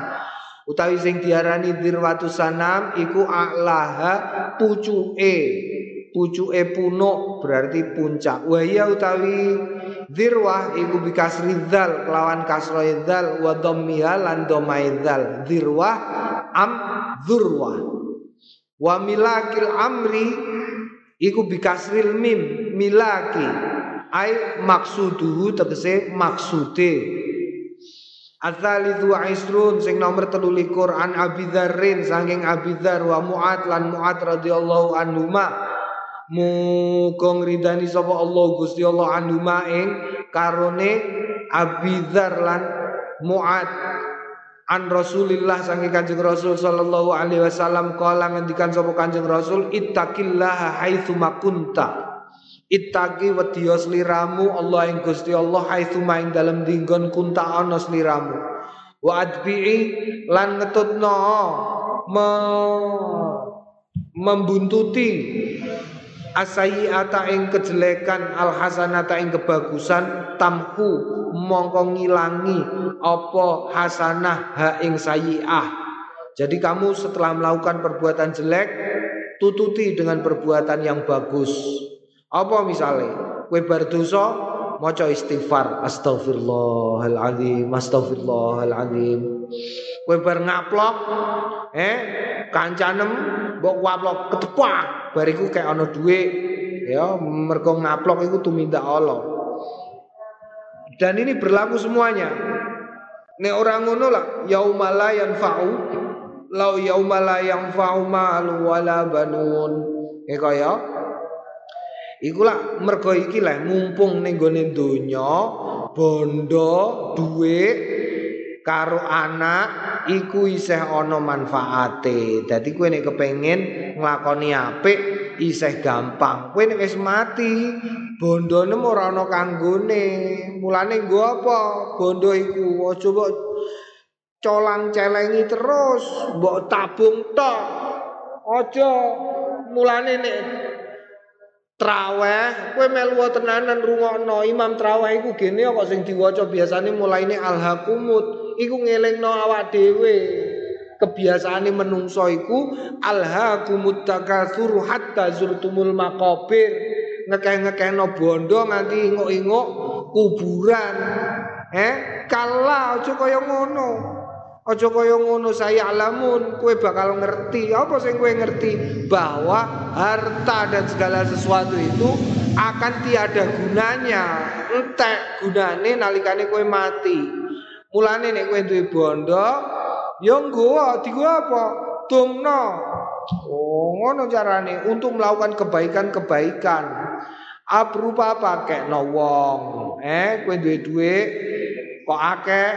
Utawi sing diarani dirwatu sanam iku a'laha pucuke pucuke punuk berarti puncak wa ya utawi Dirwah iku bikasri dzal kelawan kasro dzal wa dhammiha lan dhamai dzal. Dirwah am dzurwah. Wa milakil amri iku bikasril mim milaki ai maksuduhu tegese maksude Adzalithu isrun sing nomor telu likur an Abi Dzarrin saking Abi Dzar wa Mu'ad lan Mu'ad radhiyallahu anhu ma Muga ngridani sapa Allah Gusti Allah anu maing karone Abizar lan Muad an Rasulillah sangi Kanjeng Rasul sallallahu alaihi wasallam. Kala ngendikan sapa Kanjeng Rasul ittaqillaha haitsu makunta Ittaqi wedya sliramu Allah ing Gusti Allah haitsu maing dalem dinggon kunta ana sliramu. Wa adbi'i lan ngetutno me membuntuti asayiata ing kejelekan al hasanata ing kebagusan tamhu mongko ngilangi apa hasanah ha ing sayiah jadi kamu setelah melakukan perbuatan jelek tututi dengan perbuatan yang bagus. Apa misalnya? Kue berdosa maca istighfar. Astagfirullahaladzim astagfirullahaladzim kue bar ngaplok eh kancanem mbok waplok ketepak bariku kayak ana duit. Ya mergo ngaplok iku tumindak Allah. Dan ini berlaku semuanya. Nek orang ngono lah yaumala yanfa'u lau yaumala yanfa'u malu wala banun. Ya kaya iku lah mergo iki lah mumpung ning gone donya bondo duit karo anak iku isih ana manfaate. Dadi kowe nek kepengin nglakoni apik isih gampang. Kowe nek wis mati, bondone ora ana kanggone. Mulane nggo apa? Bondo iku aja mbok colang celengi terus, mbok tabung tok. Aja mulane nek Traweh, kowe melu tenanan rungokno Imam traweh iku gene kok sing diwaca biasane mulaine alhaqumut iku ngelingno awak dhewe. Kebiasaane menungso iku alhaqumut takatsur hatta zurtumul maqabir. Ngekeh-ngekehno bondo nganti inguk-inguk kuburan. Eh, kala aja kaya ngono. Aja kaya ngono saya alamun, kue bakal ngerti. Apa sing kue ngerti? Bahwa harta dan segala sesuatu itu akan tiada gunanya. Entek gunane nalikane kue mati. Mulane nek kue duwe bondo, ya nggo digo apa? Tumno. Oh, ngono carane untuk melakukan kebaikan-kebaikan. Berupa apa? Kayak no wong. Eh, kue duwe duit kok akeh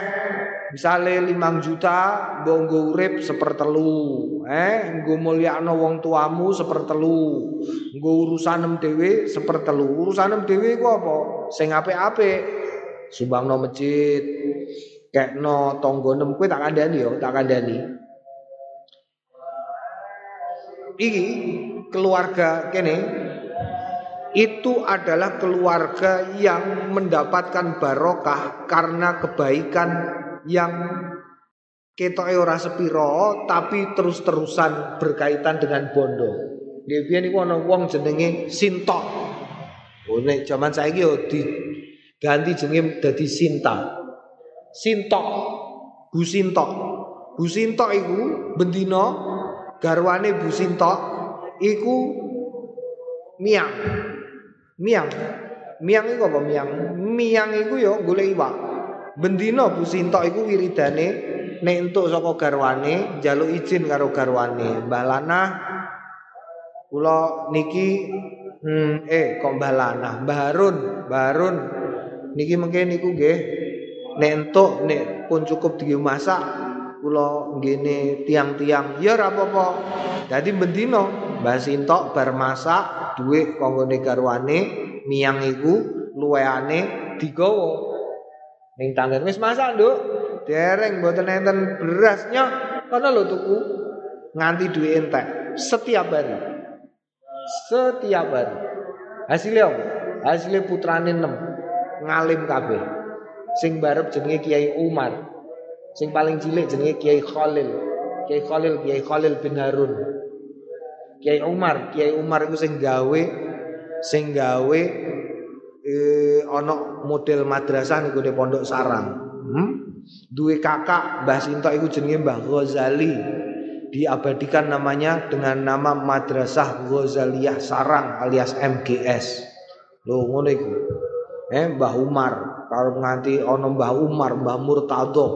Misale 5 juta mbok nggo urip sepertelu, eh nggo mulyakno wong tuamu sepertelu, nggo urusanem dhewe sepertelu. Urusanem dhewe iku apa? Sing apik-apik. Sumbangno masjid, kekno tanggonem kowe tak kandhani yo, tak kandhani. Iki keluarga kene itu adalah keluarga yang mendapatkan barokah karena kebaikan yang ketoke ora sepiro tapi terus-terusan berkaitan dengan bondo. Dia biyen iku ana wong jenenge Sintok. Oh nek jaman saiki yo diganti jenenge dadi Sinta. Sintok. Bu Sintok. Bu Sintok iku bendina garwane Bu Sintok iku miang. Miang. Miang iku apa miang? Miang iku yo golek iwak. Bendina Bu Sintok iku wiridane nek entuk saka garwane njaluk izin karo garwane. Mbah Lanah kula niki hmm, eh kok Mbah Lanah, Mbah Harun, Mbah Harun niki mengke niku nggih nek entuk nek pun cukup dimasak kula ngene tiang-tiang ya ora apa-apa. Dadi bendina Mbah Sintok bar masak dhuwit kanggone garwane miang iku luweane digawa Ning tangan wis masak, Nduk. Dereng mboten enten berasnya Kono lho tuku nganti duit entek setiap hari. Setiap hari. Hasilnya apa? Hasilnya putrane 6 ngalim kabeh. Sing barep jenenge Kiai Umar. Sing paling cilik jenenge Kiai Khalil. Kiai Khalil, Kiai Khalil bin Harun. Kiai Umar, Kiai Umar itu sing gawe sing gawe eh ana model madrasah niku di Pondok Sarang. Hmm? Duwe kakak Mbah Sinto iku jenenge Mbah Ghazali. Diabadikan namanya dengan nama Madrasah Ghazaliyah Sarang alias MGS. Lho ngono iku. Eh Mbah Umar, kalau nganti ana Mbah Umar, Mbah Murtado,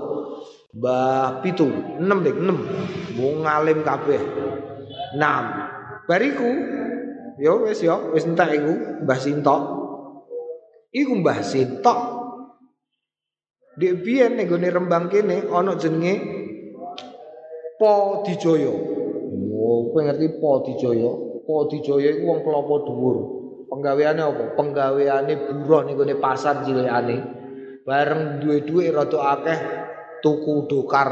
Mbah Pitu, 6 dek, 6. Wong ngalim kabeh. 6. Bariku yo wis yo wis entek iku Mbah Sinto. Iku Mbah Sinto. Di biyen ning Rembang kene ana jenenge Po Dijaya. Oh, kowe ngerti Po Dijaya iku wong klopo dhuwur. Penggaweane apa? Penggaweane buruh ning gone pasar cilikane. Bareng duwe-duwe rada akeh tuku dokar.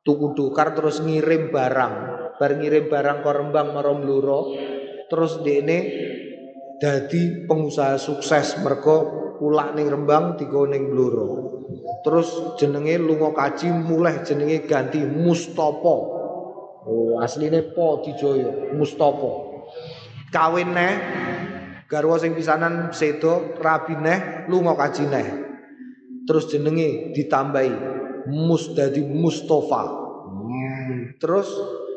Tuku dokar terus ngirim barang. Bar ngirim barang ke Rembang marang Bluro. Terus dene dadi pengusaha sukses mergo ulak ning Rembang digo ning Bluro. Terus jenenge lunga kaji mulai jenenge ganti Mustopo. Oh, asline Po Dijaya, Mustopo. Kawin neh garwa sing pisanan sedo rabi neh lunga kaji neh. Terus jenenge ditambahi Mus dadi Mustafa. Hmm. Terus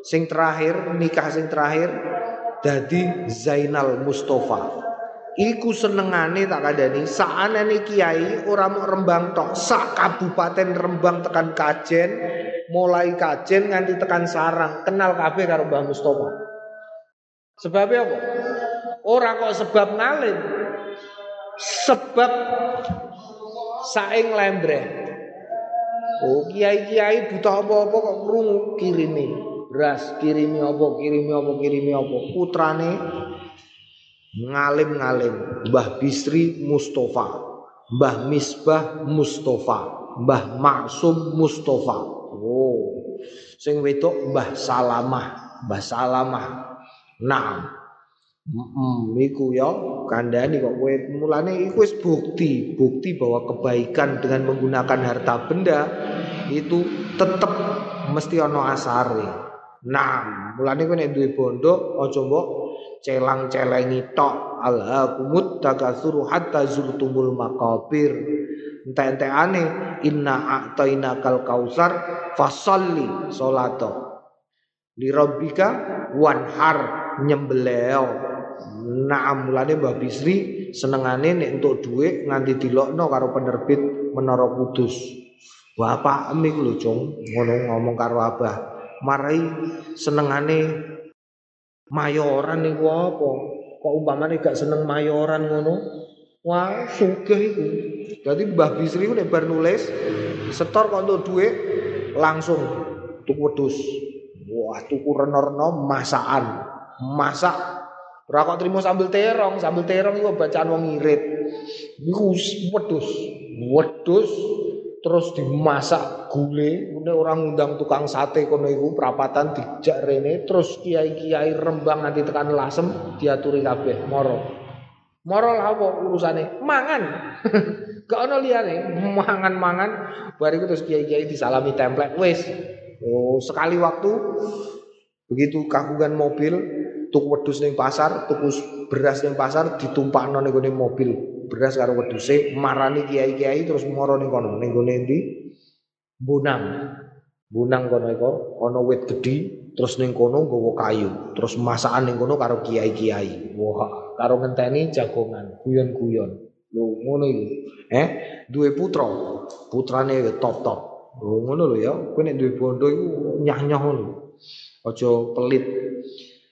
sing terakhir nikah sing terakhir dadi Zainal Mustafa. Iku senengane tak kandhani saanane kiai ora mau Rembang tok, sak kabupaten Rembang tekan Kajen, mulai Kajen nganti tekan Sarang, kenal kabeh karo Mbah Mustofa. Sebabnya apa? Ora kok sebab ngalim. Sebab saing lembre. Oh, kiai-kiai butuh apa-apa kok krungu kirimi. Beras, kirimi apa, kirimi apa, kirimi apa. Putrane ngalim-ngalim. Mbah Bisri Mustafa. Mbah Misbah Mustafa. Mbah Maksum Mustafa. Oh sing wedok Mbah Salamah. Mbah Salamah. Nah Mm, iku ya kandhani kok kowe. Mulane iku wis bukti, bukti bahwa kebaikan dengan menggunakan harta benda itu tetep mesti ana asare. Nah, mulane kowe nek duwe bondo aja mbok celang-celengi tok. Alhaqumut takatsuru hatta zurtumul maqabir ente-enteane inna a'taina kal kausar fasalli salato li rabbika wanhar nyembeleo Naam mulane Mbah Bisri senengane nek entuk dhuwit nganti dilokno karo penerbit Menara Kudus. Wah, Pak Emik lho, Cung, ngono ngomong karo Abah. Marai senengane mayoran niku apa? Kok umpamane gak seneng mayoran ngono? Wah, sugih iku. Dadi Mbah Bisri ku nek bar nulis setor kok entuk dhuwit langsung tuku wedhus. Wah, tuku reno-reno masakan. Masak Ora kok trimo sambel terong, sambel terong iku bacaan wong ngirit. Iku wedhus. Wedhus terus dimasak gule, kemudian orang ngundang tukang sate kono iku perapatan dijak rene, terus kiai-kiai Rembang nanti tekan lasem diaturi kabeh moro. Moro apa urusane? Mangan. (laughs) Gak ono liyane, mangan-mangan bariku terus kiai-kiai disalami template wis. Oh, sekali waktu begitu kagungan mobil tuku wedhus ning pasar, tuku beras ning pasar ditumpakno ning gone mobil. Beras karo wedhuse marani kiai-kiai terus moro ning kono ning gone endi? Bonang. Bonang kono iku ana wit gedhi terus ning kono nggawa kayu, terus masakan ning kono karo kiai-kiai. Wah, karo ngenteni jagongan, guyon-guyon. Lho ngono iku. Eh, duwe putra. Putrane top-top. Lho ngono lho ya. Kowe nek duwe bondo iku nyah-nyah ngono. Aja pelit.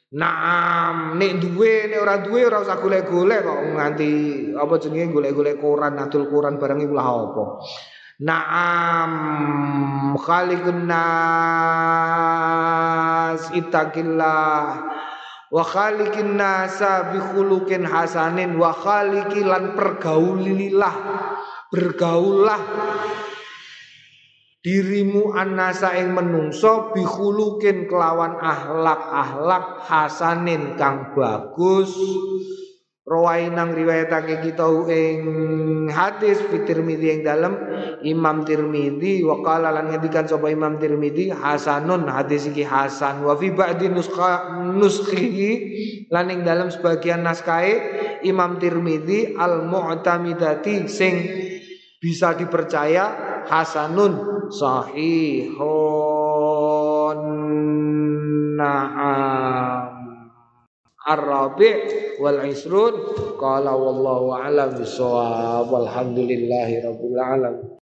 Naam, nek duwe nek ora duwe ora usah golek-golek kok nganti apa jenenge golek-golek koran adol koran barang iku lah apa. Naam, khaliqun nas ittaqillah. Wa khaliqin nasa bi khuluqin hasanin wa khaliqilan pergaulilah. Bergaullah dirimu annasa ing menungso bihulukin kelawan ahlak-ahlak hasanin kang bagus. Rawai nang riwayatake kita ing hadis fi Tirmidzi ing dalem Imam Tirmidzi wa qala lan ngendikan sapa Imam Tirmidzi hasanun hadis iki hasan. Wa fi ba'di nuskha nuskhihi lan ing dalem sebagian naskahe Imam Tirmidzi al mu'tamidati sing bisa dipercaya hasanun sahihun. Na'am. Ar-Rabi' wal Isrun qala wallahu a'lam bissawab walhamdulillahi rabbil alamin